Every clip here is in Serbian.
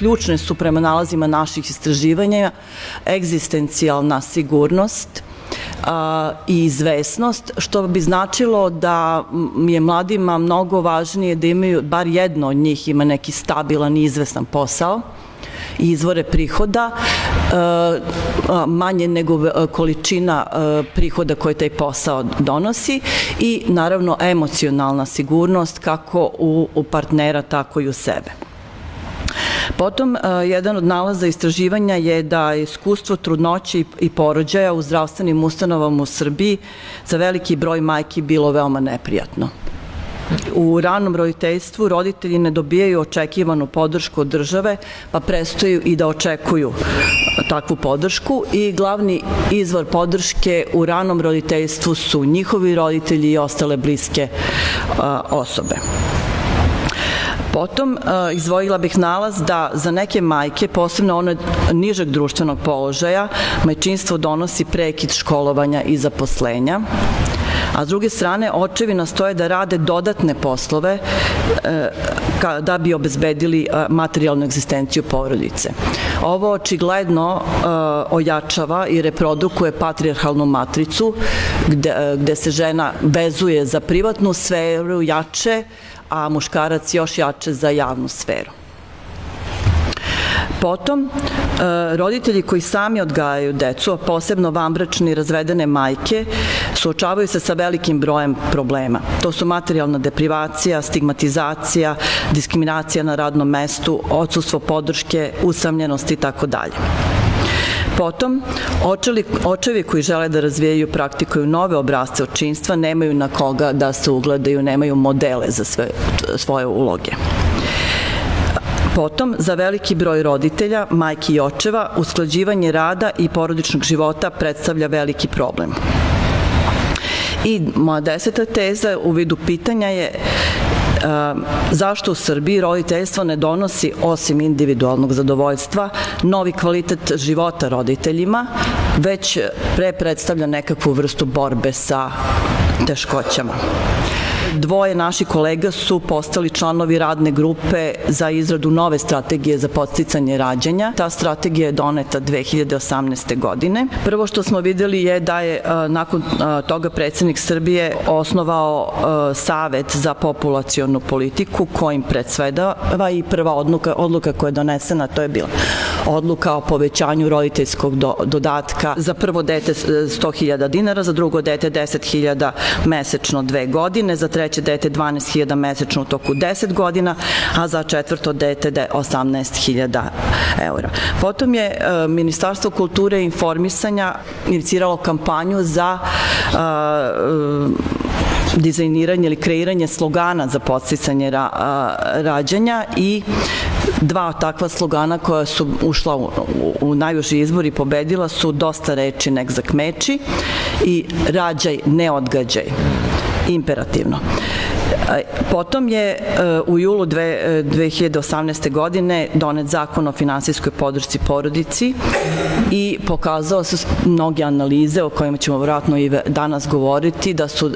ključne su prema nalazima naših istraživanja egzistencijalna sigurnost, a, i izvesnost, što bi značilo da je mladima mnogo važnije da imaju, bar jedno od njih ima neki stabilan i izvesan posao, i izvore prihoda manje nego količina prihoda koje taj posao donosi i naravno emocionalna sigurnost kako u partnera tako i u sebe. Potom, jedan od nalaza istraživanja je da iskustvo trudnoće i porođaja u zdravstvenim ustanovama u Srbiji za veliki broj majki bilo veoma neprijatno. U ranom roditeljstvu roditelji ne dobijaju očekivanu podršku od države, pa prestaju i da očekuju takvu podršku i glavni izvor podrške u ranom roditeljstvu su njihovi roditelji i ostale bliske osobe. Potom uh, izvojila bih nalaz da za neke majke, posebno one nižeg društvenog položaja, majčinstvo donosi prekid školovanja i zaposlenja a s druge strane očevi nastoje da rade dodatne poslove e, da bi obezbedili e, materijalnu egzistenciju porodice. Ovo očigledno e, ojačava i reprodukuje patrijarhalnu matricu gde, gde se žena vezuje za privatnu sferu jače, a muškarac još jače za javnu sferu. Potom, e, roditelji koji sami odgajaju decu, a posebno vambračni razvedene majke, suočavaju se sa velikim brojem problema. To su materijalna deprivacija, stigmatizacija, diskriminacija na radnom mestu, odsustvo podrške, usamljenost i tako dalje. Potom, očevi, očevi koji žele da razvijaju praktikuju nove obrazce očinstva nemaju na koga da se ugledaju, nemaju modele za sve, svoje uloge. Potom, za veliki broj roditelja, majki i očeva, usklađivanje rada i porodičnog života predstavlja veliki problem. I moja deseta teza u vidu pitanja je zašto u Srbiji roditeljstvo ne donosi osim individualnog zadovoljstva novi kvalitet života roditeljima, već pre predstavlja nekakvu vrstu borbe sa teškoćama. Dvoje naših kolega su postali članovi radne grupe za izradu nove strategije za podsticanje rađanja. Ta strategija je doneta 2018. godine. Prvo što smo videli je da je nakon toga predsednik Srbije osnovao savet za populacionu politiku kojim predsvedava i prva odluka, odluka koja je donesena to je bila odluka o povećanju roditeljskog do, dodatka za prvo dete 100.000 dinara, za drugo dete 10.000 mesečno dve godine, za treće dete 12.000 mesečno u toku 10 godina, a za četvrto dete 18.000 eura. Potom je e, Ministarstvo kulture i informisanja iniciralo kampanju za e, dizajniranje ili kreiranje slogana za podsticanje ra, rađanja i dva takva slogana koja su ušla u, u, u najuži izbor i pobedila su dosta reči nek zakmeči i rađaj ne odgađaj imperativno. Potom je e, u julu 2018. E, godine donet zakon o finansijskoj podršci porodici i pokazao su mnoge analize o kojima ćemo vratno i danas govoriti da su e,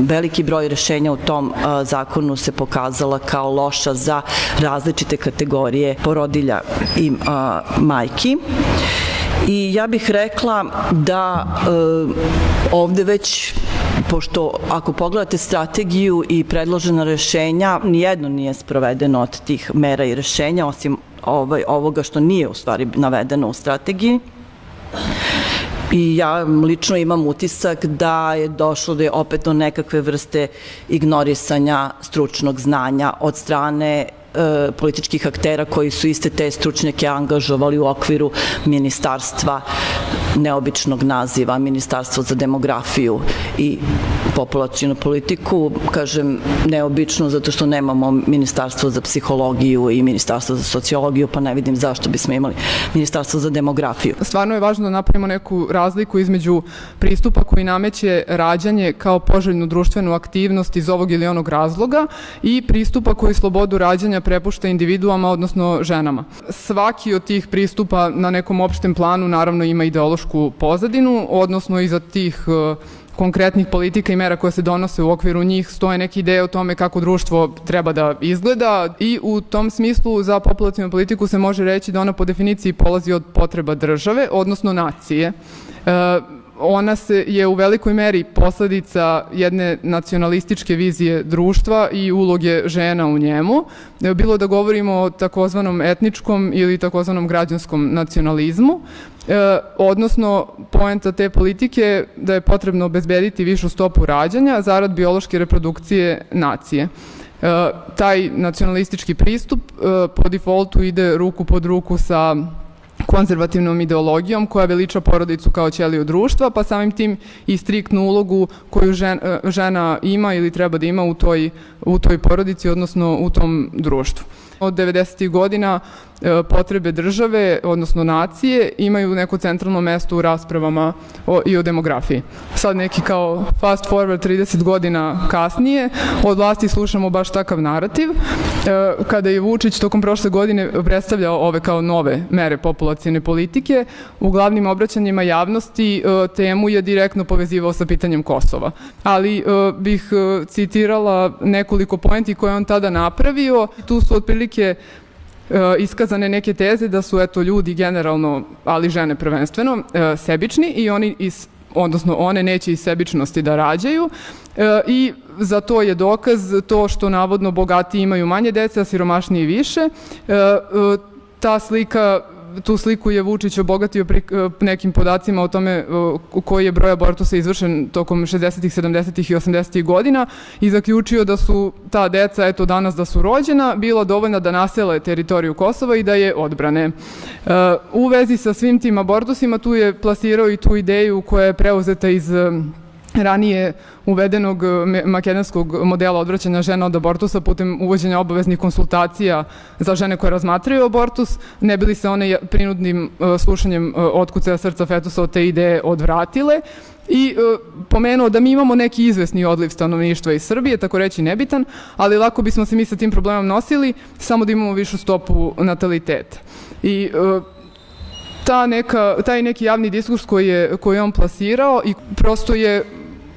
veliki broj rešenja u tom zakonu se pokazala kao loša za različite kategorije porodilja i majki. I ja bih rekla da e, ovde već pošto ako pogledate strategiju i predložena rešenja, nijedno nije sprovedeno od tih mera i rešenja, osim ovaj, ovoga što nije u stvari navedeno u strategiji. I ja lično imam utisak da je došlo da je opet do nekakve vrste ignorisanja stručnog znanja od strane e, političkih aktera koji su iste te stručnjake angažovali u okviru ministarstva neobičnog naziva Ministarstvo za demografiju i populacijnu politiku, kažem neobično zato što nemamo Ministarstvo za psihologiju i Ministarstvo za sociologiju, pa ne vidim zašto bismo imali Ministarstvo za demografiju. Stvarno je važno da napravimo neku razliku između pristupa koji nameće rađanje kao poželjnu društvenu aktivnost iz ovog ili onog razloga i pristupa koji slobodu rađanja prepušta individuama, odnosno ženama. Svaki od tih pristupa na nekom opštem planu naravno ima ideološku ideološku pozadinu, odnosno iza tih konkretnih politika i mera koje se donose u okviru njih stoje neke ideje o tome kako društvo treba da izgleda i u tom smislu za populacijnu politiku se može reći da ona po definiciji polazi od potreba države, odnosno nacije. E, ona se je u velikoj meri posledica jedne nacionalističke vizije društva i uloge žena u njemu. Bilo da govorimo o takozvanom etničkom ili takozvanom građanskom nacionalizmu, e, odnosno poenta te politike da je potrebno obezbediti višu stopu rađanja zarad biološke reprodukcije nacije. E, taj nacionalistički pristup e, po defaultu ide ruku pod ruku sa konzervativnom ideologijom koja veliča porodicu kao ćeliju društva, pa samim tim i striktnu ulogu koju žena, žena ima ili treba da ima u toj, u toj porodici, odnosno u tom društvu. Od 90. godina E, potrebe države, odnosno nacije, imaju neko centralno mesto u raspravama o, i o demografiji. Sad neki kao fast forward 30 godina kasnije, od vlasti slušamo baš takav narativ. E, kada je Vučić tokom prošle godine predstavljao ove kao nove mere populacijne politike, u glavnim obraćanjima javnosti e, temu je direktno povezivao sa pitanjem Kosova. Ali bih citirala nekoliko poenti koje on tada napravio. Tu su otprilike e, iskazane neke teze da su eto ljudi generalno, ali žene prvenstveno, e, sebični i oni iz odnosno one neće iz sebičnosti da rađaju e, i za to je dokaz to što navodno bogati imaju manje dece, a siromašniji više. Ta slika tu sliku je Vučić obogatio pri e, nekim podacima o tome e, koji je broj abortusa izvršen tokom 60. 70. i 80. godina i zaključio da su ta deca, eto danas da su rođena, bila dovoljna da nasele teritoriju Kosova i da je odbrane. E, u vezi sa svim tim abortusima tu je plasirao i tu ideju koja je preuzeta iz ranije uvedenog e, makedonskog modela odvraćanja žena od abortusa putem uvođenja obaveznih konsultacija za žene koje razmatraju abortus, ne bili se one prinudnim e, slušanjem e, otkucaja srca fetusa od te ideje odvratile i pomenuo da mi imamo neki izvesni odliv stanovništva iz Srbije, tako reći nebitan, ali lako bismo se mi sa tim problemom nosili samo da imamo višu stopu nataliteta. I ta neka, taj neki javni diskurs koji je, koji je on plasirao i prosto je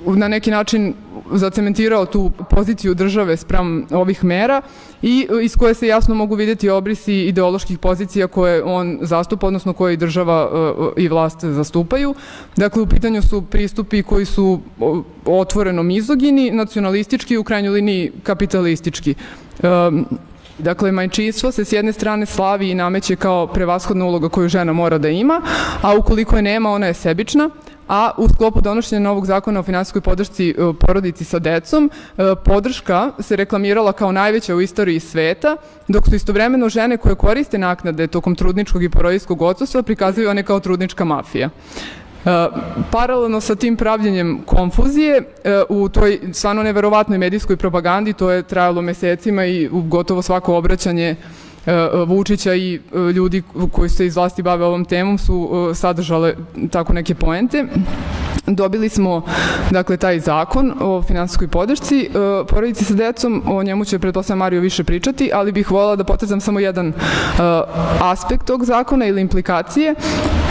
na neki način zacementirao tu poziciju države sprem ovih mera i iz koje se jasno mogu videti obrisi ideoloških pozicija koje on zastupa, odnosno koje i država e, i vlast zastupaju. Dakle, u pitanju su pristupi koji su otvoreno mizogini, nacionalistički i u krajnjoj liniji kapitalistički. Dakle, majčinstvo se s jedne strane slavi i nameće kao prevashodna uloga koju žena mora da ima, a ukoliko je nema, ona je sebična, a u sklopu donošenja novog zakona o finansijskoj podršci e, porodici sa decom, e, podrška se reklamirala kao najveća u istoriji sveta, dok su istovremeno žene koje koriste naknade tokom trudničkog i porodijskog odsustva prikazuju one kao trudnička mafija. Uh, paralelno sa tim pravljenjem konfuzije u toj stvarno neverovatnoj medijskoj propagandi, to je trajalo mesecima i gotovo svako obraćanje Vučića i ljudi koji se iz vlasti bave ovom temom su sadržale tako neke poente. Dobili smo dakle taj zakon o finansijskoj podršci e, porodici sa decom, o njemu će pretpostavljam Mario više pričati, ali bih volala da potezam samo jedan e, aspekt tog zakona ili implikacije.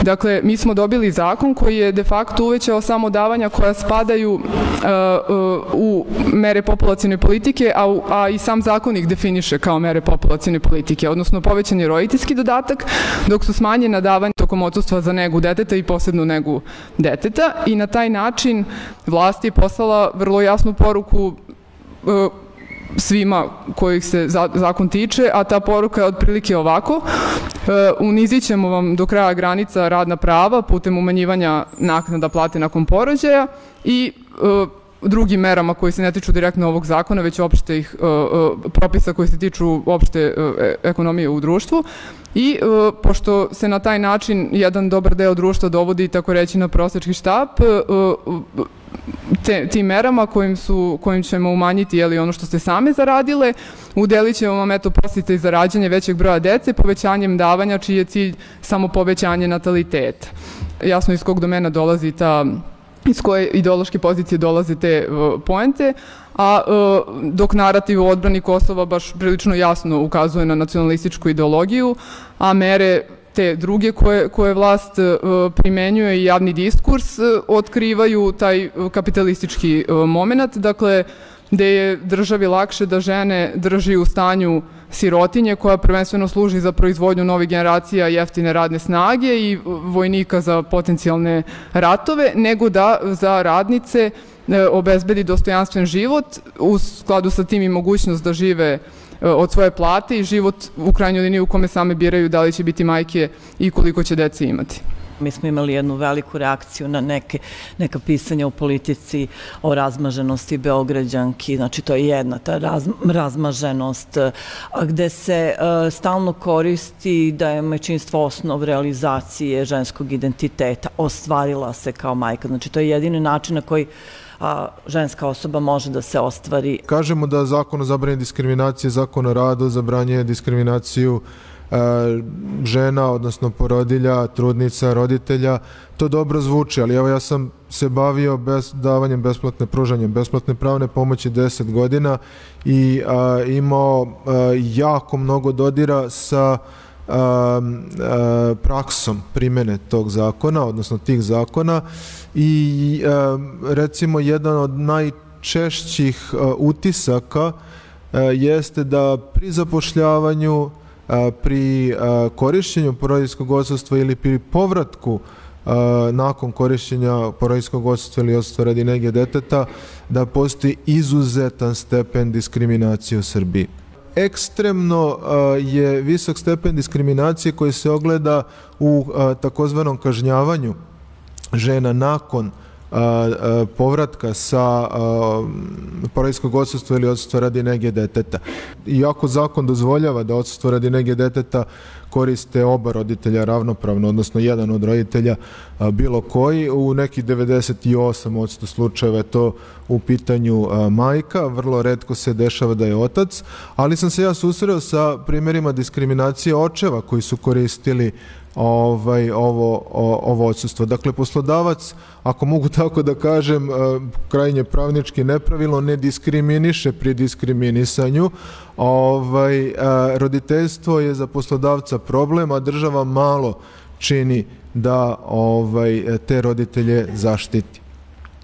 Dakle, mi smo dobili zakon koji je de facto uvećao samo davanja koja spadaju e, u mere populacijne politike, a, a i sam zakon ih definiše kao mere populacijne politike, odnosno povećan je roditeljski dodatak, dok su smanjena davanja tokom odsustva za negu deteta i posebnu negu deteta i na taj način vlast je poslala vrlo jasnu poruku e, svima kojih se zakon tiče, a ta poruka je otprilike ovako. E, unizit ćemo vam do kraja granica radna prava putem umanjivanja naknada plate nakon porođaja i e, drugim merama koji se ne tiču direktno ovog zakona, već opšte ih propisa koji se tiču opšte ekonomije u društvu. I pošto se na taj način jedan dobar deo društva dovodi, tako reći, na prosečki štap, uh, te, tim merama kojim, su, kojim ćemo umanjiti jeli, ono što ste same zaradile, udelit ćemo vam eto postice za rađanje većeg broja dece, povećanjem davanja, čiji je cilj samo povećanje nataliteta. Jasno iz kog domena dolazi ta iz koje ideološke pozicije dolaze te uh, poente, a uh, dok narativ u odbrani Kosova baš prilično jasno ukazuje na nacionalističku ideologiju, a mere te druge koje, koje vlast primenjuje i javni diskurs otkrivaju taj kapitalistički moment. Dakle, gde je državi lakše da žene drži u stanju sirotinje koja prvenstveno služi za proizvodnju novih generacija jeftine radne snage i vojnika za potencijalne ratove, nego da za radnice e, obezbedi dostojanstven život u skladu sa tim i mogućnost da žive e, od svoje plate i život u krajnjoj liniji u kome same biraju da li će biti majke i koliko će dece imati. Mi smo imali jednu veliku reakciju na neke, neka pisanja u politici o razmaženosti Beograđanki, znači to je jedna ta raz, razmaženost, gde se uh, stalno koristi da je mečinstvo osnov realizacije ženskog identiteta, ostvarila se kao majka, znači to je jedini način na koji a ženska osoba može da se ostvari. Kažemo da zakon o zabranju diskriminacije, zakon o radu zabranje diskriminaciju žena, odnosno porodilja, trudnica, roditelja, to dobro zvuči, ali evo ja sam se bavio bez, davanjem besplatne, pružanjem besplatne pravne pomoći 10 godina i a, imao a, jako mnogo dodira sa a, a, praksom primene tog zakona, odnosno tih zakona i a, recimo jedan od najčešćih a, utisaka a, jeste da pri zapošljavanju pri korišćenju porodiljskog odsustva ili pri povratku nakon korišćenja porodiljskog odsustva ili odsustva radi nege deteta da postoji izuzetan stepen diskriminacije u Srbiji. Ekstremno je visok stepen diskriminacije koji se ogleda u takozvanom kažnjavanju žena nakon povratka sa porodiljskog odsustva ili odsustva radi nege deteta. Iako zakon dozvoljava da odsustvo radi nege deteta koriste oba roditelja ravnopravno, odnosno jedan od roditelja bilo koji, u neki 98% slučajeva je to u pitanju majka, vrlo redko se dešava da je otac, ali sam se ja susreo sa primjerima diskriminacije očeva koji su koristili ovaj, ovo, ovo odsustvo. Dakle, poslodavac, ako mogu tako da kažem, e, krajnje pravnički nepravilno, ne diskriminiše pri diskriminisanju. Ovaj, e, roditeljstvo je za poslodavca problem, a država malo čini da ovaj, te roditelje zaštiti.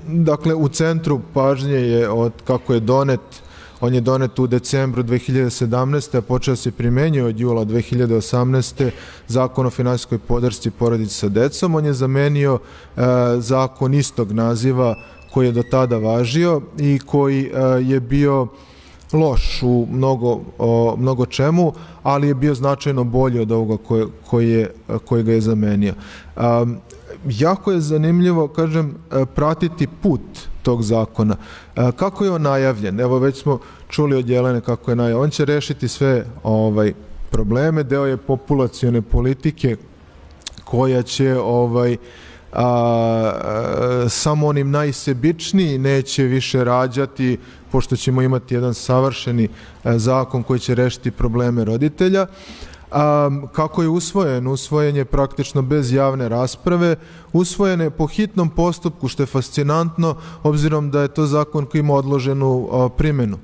Dakle, u centru pažnje je od kako je donet On je donet u decembru 2017. a počeo se primenjuje od jula 2018. zakon o finansijskoj podršci porodici sa decom. On je zamenio e, zakon istog naziva koji je do tada važio i koji e, je bio loš u mnogo, o, mnogo čemu, ali je bio značajno bolji od ovoga koje, koji, je, koji ga je zamenio. Um, jako je zanimljivo, kažem, e, pratiti put tog zakona. E, kako je on najavljen? Evo već smo čuli od Jelene kako je najavljen. On će rešiti sve ovaj probleme, deo je populacione politike koja će ovaj a, a, samo onim najsebičniji neće više rađati pošto ćemo imati jedan savršeni a, zakon koji će rešiti probleme roditelja. A, kako je usvojen? Usvojen je praktično bez javne rasprave, usvojen je po hitnom postupku, što je fascinantno, obzirom da je to zakon koji ima odloženu a, primenu.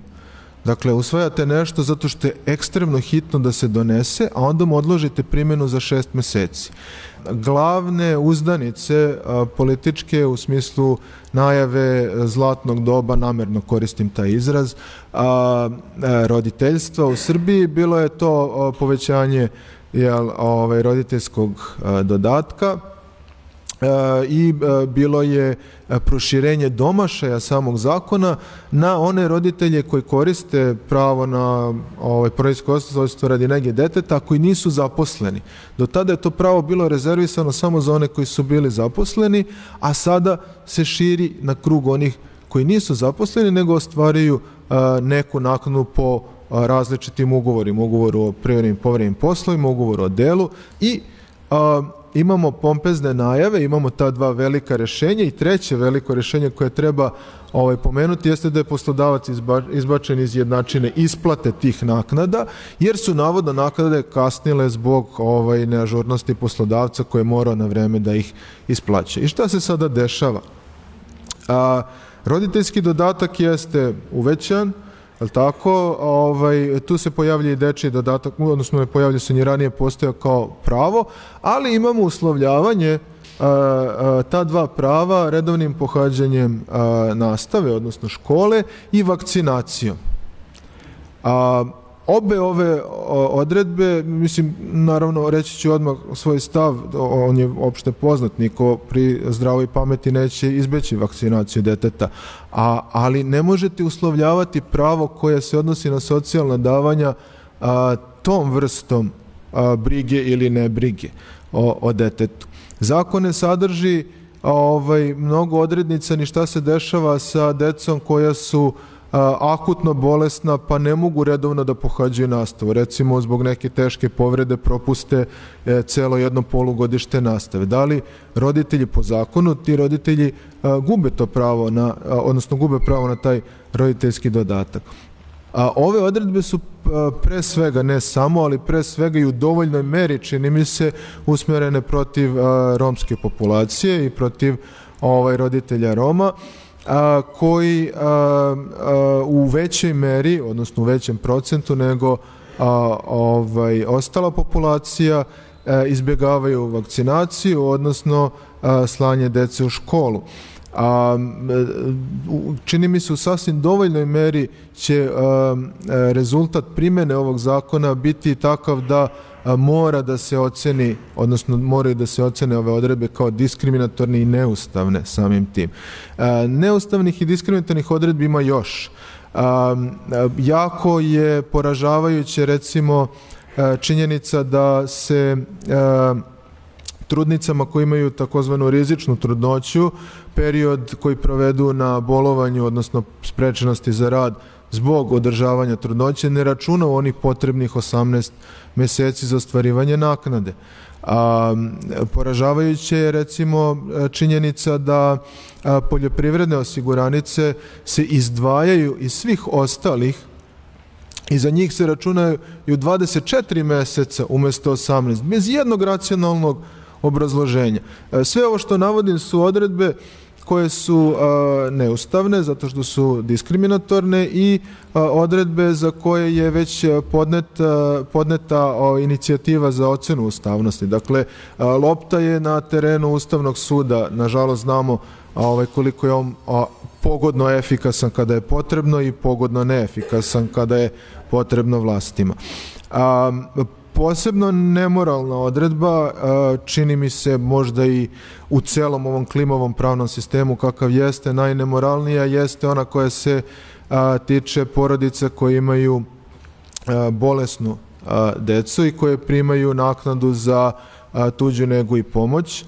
Dakle, usvajate nešto zato što je ekstremno hitno da se donese, a onda mu odložite primjenu za šest meseci. Glavne uzdanice a, političke u smislu najave zlatnog doba, namerno koristim taj izraz, a, a, roditeljstva u Srbiji, bilo je to povećanje jel, ovaj, roditeljskog a, dodatka, i e, bilo je e, proširenje domašaja samog zakona na one roditelje koji koriste pravo na ovaj porodiljsko odsustvo radi nege deteta koji nisu zaposleni. Do tada je to pravo bilo rezervisano samo za one koji su bili zaposleni, a sada se širi na krug onih koji nisu zaposleni nego ostvaraju neku naknadu po različitim ugovorima, ugovoru o privrednim povrednim poslovima, ugovoru o delu i imamo pompezne najave, imamo ta dva velika rešenja i treće veliko rešenje koje treba ovaj, pomenuti jeste da je poslodavac izba, izbačen iz jednačine isplate tih naknada, jer su navodno naknade kasnile zbog ovaj, neažurnosti poslodavca koje mora na vreme da ih isplaće. I šta se sada dešava? A, roditeljski dodatak jeste uvećan, Je tako? Ovaj, tu se pojavlja i dečiji dodatak, odnosno pojavlja se i ranije postojao kao pravo, ali imamo uslovljavanje a, a, ta dva prava redovnim pohađanjem a, nastave, odnosno škole i vakcinacijom. A, obe ove odredbe, mislim, naravno, reći ću odmah svoj stav, on je opšte poznat, niko pri zdravoj pameti neće izbeći vakcinaciju deteta, a, ali ne možete uslovljavati pravo koje se odnosi na socijalna davanja a, tom vrstom a, brige ili ne brige o, o detetu. Zakon ne sadrži ovaj, mnogo odrednica ni šta se dešava sa decom koja su akutno bolesna pa ne mogu redovno da pohađaju nastavu. Recimo zbog neke teške povrede propuste e, celo jedno polugodište nastave. Da li roditelji po zakonu, ti roditelji gube to pravo na, odnosno gube pravo na taj roditeljski dodatak. A ove odredbe su pre svega, ne samo, ali pre svega i u dovoljnoj meri, čini mi se, usmjerene protiv romske populacije i protiv ovaj roditelja Roma a, koji u većoj meri, odnosno u većem procentu nego ovaj, ostala populacija a, izbjegavaju vakcinaciju, odnosno slanje dece u školu. A, čini mi se u sasvim dovoljnoj meri će a, rezultat primene ovog zakona biti takav da mora da se oceni, odnosno moraju da se ocene ove odredbe kao diskriminatorne i neustavne samim tim. Neustavnih i diskriminatornih odredbi ima još. Jako je poražavajuće recimo činjenica da se trudnicama koji imaju takozvanu rizičnu trudnoću, period koji provedu na bolovanju, odnosno sprečenosti za rad, zbog održavanja trudnoće ne računa u onih potrebnih 18 meseci za ostvarivanje naknade. A, poražavajuće je recimo činjenica da poljoprivredne osiguranice se izdvajaju iz svih ostalih i za njih se računaju i u 24 meseca umesto 18, bez jednog racionalnog obrazloženja. Sve ovo što navodim su odredbe koje su neustavne zato što su diskriminatorne i odredbe za koje je već podnet, podneta inicijativa za ocenu ustavnosti. Dakle, lopta je na terenu Ustavnog suda, nažalost znamo ovaj, koliko je on pogodno efikasan kada je potrebno i pogodno neefikasan kada je potrebno vlastima. A, posebno nemoralna odredba, čini mi se možda i u celom ovom klimovom pravnom sistemu kakav jeste, najnemoralnija jeste ona koja se tiče porodica koji imaju bolesnu decu i koje primaju naknadu za tuđu negu i pomoć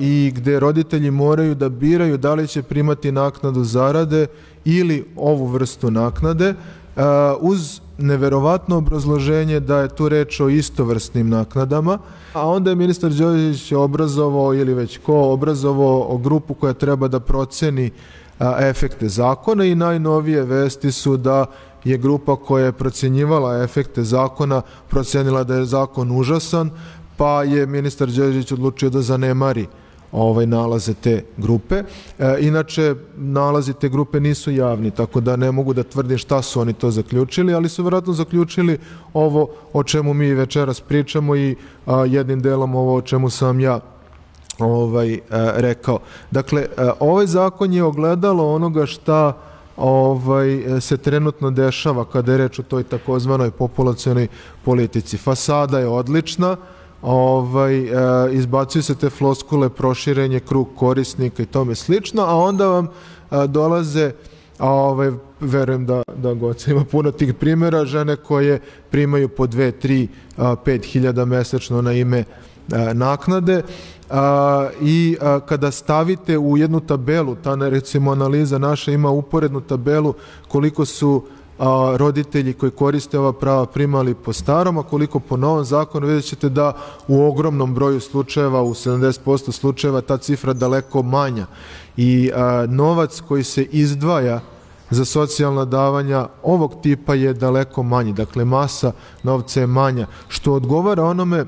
i gde roditelji moraju da biraju da li će primati naknadu zarade ili ovu vrstu naknade uz neverovatno obrazloženje da je tu reč o istovrsnim naknadama, a onda je ministar Đorđević obrazovao ili već ko obrazovao grupu koja treba da proceni efekte zakona i najnovije vesti su da je grupa koja je procenjivala efekte zakona procenila da je zakon užasan, pa je ministar Đorđević odlučio da zanemari ovaj nalaze te grupe. E, inače, nalazi te grupe nisu javni, tako da ne mogu da tvrdim šta su oni to zaključili, ali su verovatno zaključili ovo o čemu mi večeras pričamo i a, jednim delom ovo o čemu sam ja ovaj a, e, rekao. Dakle, a, e, ovaj zakon je ogledalo onoga šta ovaj se trenutno dešava kada je reč o toj takozvanoj populacionoj politici. Fasada je odlična, ovaj, e, izbacuju se te floskule, proširenje krug korisnika i tome slično, a onda vam e, dolaze a ovaj, verujem da, da Goca ima puno tih primjera, žene koje primaju po 2, 3, 5 hiljada mesečno na ime e, naknade a, i a, kada stavite u jednu tabelu, ta recimo analiza naša ima uporednu tabelu koliko su a, roditelji koji koriste ova prava primali po starom, a koliko po novom zakonu vidjet ćete da u ogromnom broju slučajeva, u 70% slučajeva ta cifra daleko manja i a, novac koji se izdvaja za socijalna davanja ovog tipa je daleko manji, dakle masa novca je manja, što odgovara onome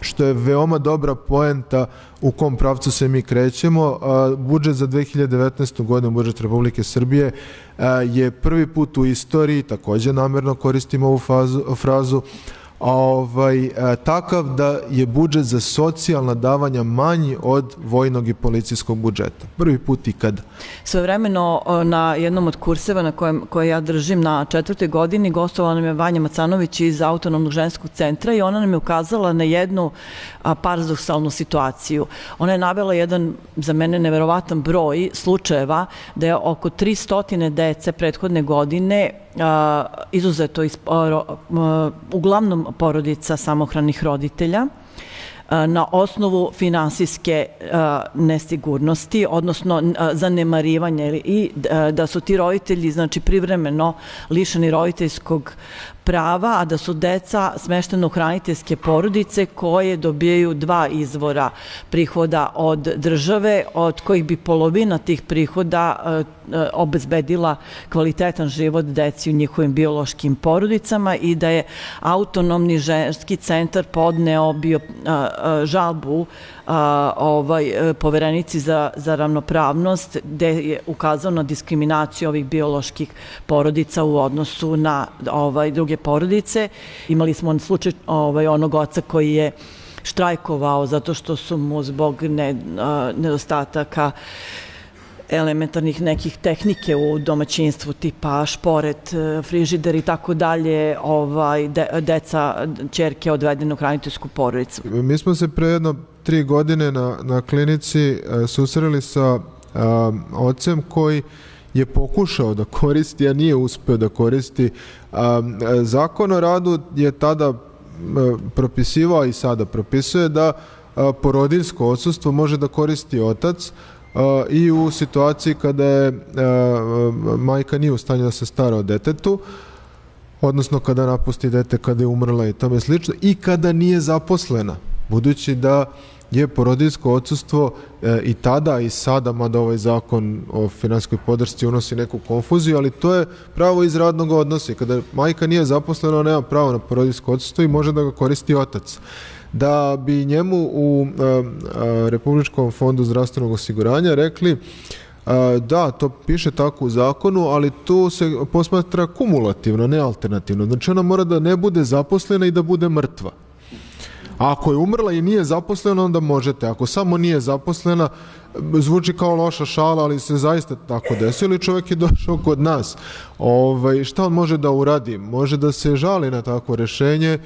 što je veoma dobra poenta u kom pravcu se mi krećemo. Budžet za 2019. godinu, budžet Republike Srbije, je prvi put u istoriji, takođe namerno koristimo ovu fazu, frazu, ovaj, e, takav da je budžet za socijalna davanja manji od vojnog i policijskog budžeta. Prvi put ikada. Svojevremeno na jednom od kurseva na kojem, koje ja držim na četvrtoj godini gostovala nam je Vanja Macanović iz Autonomnog ženskog centra i ona nam je ukazala na jednu paradoksalnu situaciju. Ona je navela jedan za mene neverovatan broj slučajeva da je oko 300 dece prethodne godine izuzeto iz, uglavnom porodica samohranih roditelja, na osnovu finansijske nesigurnosti, odnosno zanemarivanja i da su ti roditelji znači privremeno lišeni roditeljskog prava, a da su deca smeštene u hraniteljske porodice koje dobijaju dva izvora prihoda od države, od kojih bi polovina tih prihoda e, e, obezbedila kvalitetan život deci u njihovim biološkim porodicama i da je autonomni ženski centar podneo bio žalbu a, ovaj, e, poverenici za, za ravnopravnost gde je ukazao na diskriminaciju ovih bioloških porodica u odnosu na ovaj, druge porodice. Imali smo slučaj ovaj, onog oca koji je štrajkovao zato što su mu zbog ne, a, nedostataka elementarnih nekih tehnike u domaćinstvu tipa šporet, e, frižider i tako dalje, ovaj de, deca, ćerke odvedene u hraniteljsku porodicu. Mi smo se pre jedno tri godine na, na klinici e, susreli sa a, ocem koji je pokušao da koristi, a nije uspeo da koristi. A, zakon o radu je tada propisivao i sada propisuje da a, porodiljsko odsustvo može da koristi otac i u situaciji kada je a, majka nije u stanju da se stara o detetu, odnosno kada napusti dete kada je umrla i tome slično i kada nije zaposlena budući da je porodinsko odsustvo e, i tada i sada, mada ovaj zakon o finanskoj podršci unosi neku konfuziju, ali to je pravo iz radnog odnosa. Kada majka nije zaposlena, nema pravo na porodinsko odsustvo i može da ga koristi otac da bi njemu u e, a, Republičkom fondu zdravstvenog osiguranja rekli e, da, to piše tako u zakonu, ali tu se posmatra kumulativno, ne alternativno. Znači ona mora da ne bude zaposlena i da bude mrtva. A ako je umrla i nije zaposlena, onda možete. Ako samo nije zaposlena, zvuči kao loša šala, ali se zaista tako desilo i čovjek je došao kod nas. Ovaj, šta on može da uradi? Može da se žali na takvo rešenje,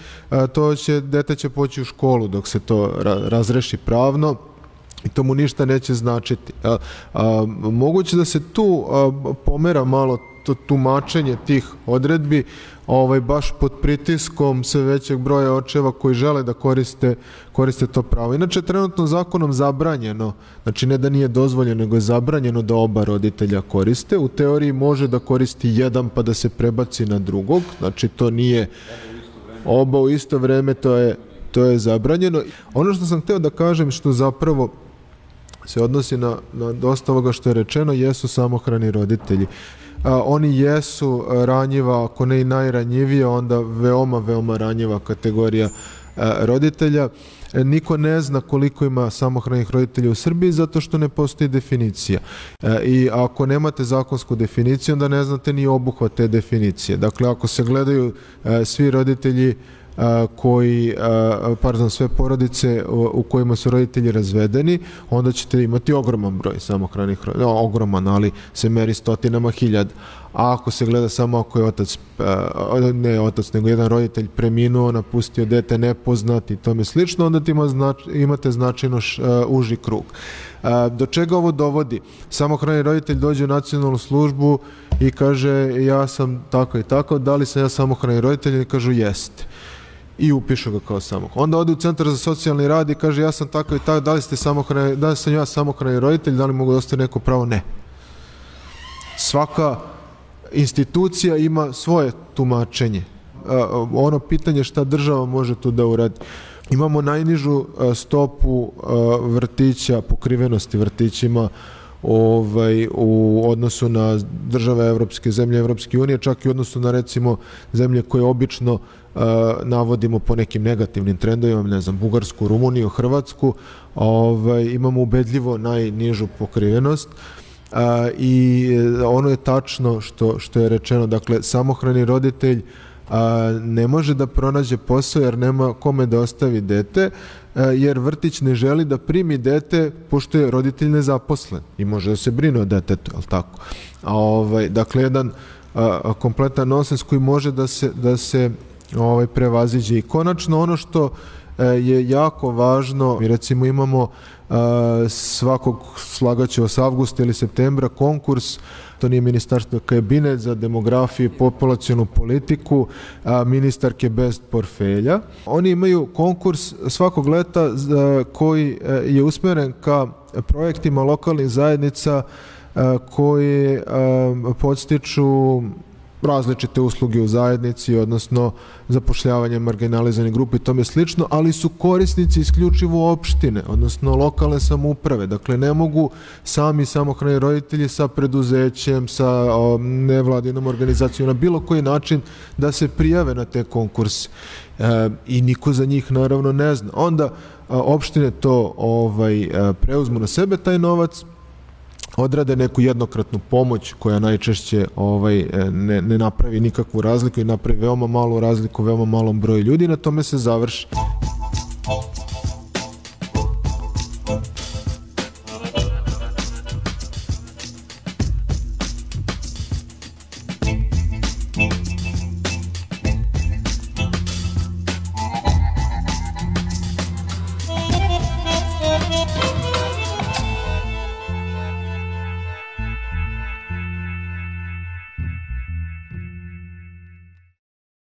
to će, dete će poći u školu dok se to razreši pravno i to mu ništa neće značiti. A, a, moguće da se tu a, pomera malo to tumačenje tih odredbi ovaj baš pod pritiskom sve većeg broja očeva koji žele da koriste koriste to pravo. Inače trenutno zakonom zabranjeno, znači ne da nije dozvoljeno, nego je zabranjeno da oba roditelja koriste. U teoriji može da koristi jedan pa da se prebaci na drugog, znači to nije oba u isto vreme, to je to je zabranjeno. Ono što sam hteo da kažem što zapravo se odnosi na, na dosta ovoga što je rečeno jesu samohrani roditelji oni jesu ranjiva, ako ne i najranjivija, onda veoma, veoma ranjiva kategorija a, roditelja. E, niko ne zna koliko ima samohranih roditelja u Srbiji zato što ne postoji definicija. E, I ako nemate zakonsku definiciju, onda ne znate ni obuhvat te definicije. Dakle, ako se gledaju e, svi roditelji koji, pardon, sve porodice u kojima su roditelji razvedeni, onda ćete imati ogroman broj samohranih ogroman, ali se meri stotinama hiljada. A ako se gleda samo ako je otac, ne otac, nego jedan roditelj preminuo, napustio dete nepoznat i tome slično, onda znač, imate značajno š, uži krug. Do čega ovo dovodi? Samohrani roditelj dođe u nacionalnu službu i kaže ja sam tako i tako, da li sam ja samohrani roditelj? I kažu jeste i upišu ga kao samohran. Onda ode u centar za socijalni rad i kaže ja sam tako i tako, da li ste samohrani, da li sam ja samohrani roditelj, da li mogu da ostaje neko pravo? Ne. Svaka institucija ima svoje tumačenje. Ono pitanje šta država može tu da uradi. Imamo najnižu stopu vrtića, pokrivenosti vrtićima ovaj, u odnosu na države Evropske zemlje Evropske unije, čak i u odnosu na recimo zemlje koje obično uh, navodimo po nekim negativnim trendovima, ne znam, Bugarsku, Rumuniju, Hrvatsku, ovaj, imamo ubedljivo najnižu pokrivenost. A, I ono je tačno što, što je rečeno, dakle, samohrani roditelj a, ne može da pronađe posao jer nema kome da ostavi dete, a, jer vrtić ne želi da primi dete pošto je roditelj nezaposlen i može da se brine o detetu, al tako? A, ovaj, dakle, jedan a, kompletan nonsens koji može da se, da se ovaj, prevaziđe. I konačno ono što e, je jako važno, mi recimo imamo svakog slagaće s avgusta ili septembra konkurs to nije ministarstvo kabinet za demografiju i populacijonu politiku a, ministarke bez portfelja. Oni imaju konkurs svakog leta koji e, je usmeren ka projektima lokalnih zajednica koji podstiču različite usluge u zajednici, odnosno zapošljavanje marginalizane grupe i tome slično, ali su korisnici isključivo opštine, odnosno lokalne samouprave. Dakle, ne mogu sami samohrani roditelji sa preduzećem, sa o, nevladinom organizacijom na bilo koji način da se prijave na te konkurse. E, I niko za njih naravno ne zna. Onda opštine to ovaj preuzmu na sebe taj novac, odrade neku jednokratnu pomoć koja najčešće ovaj ne, ne napravi nikakvu razliku i napravi veoma malu razliku veoma malom broju ljudi na tome se završi.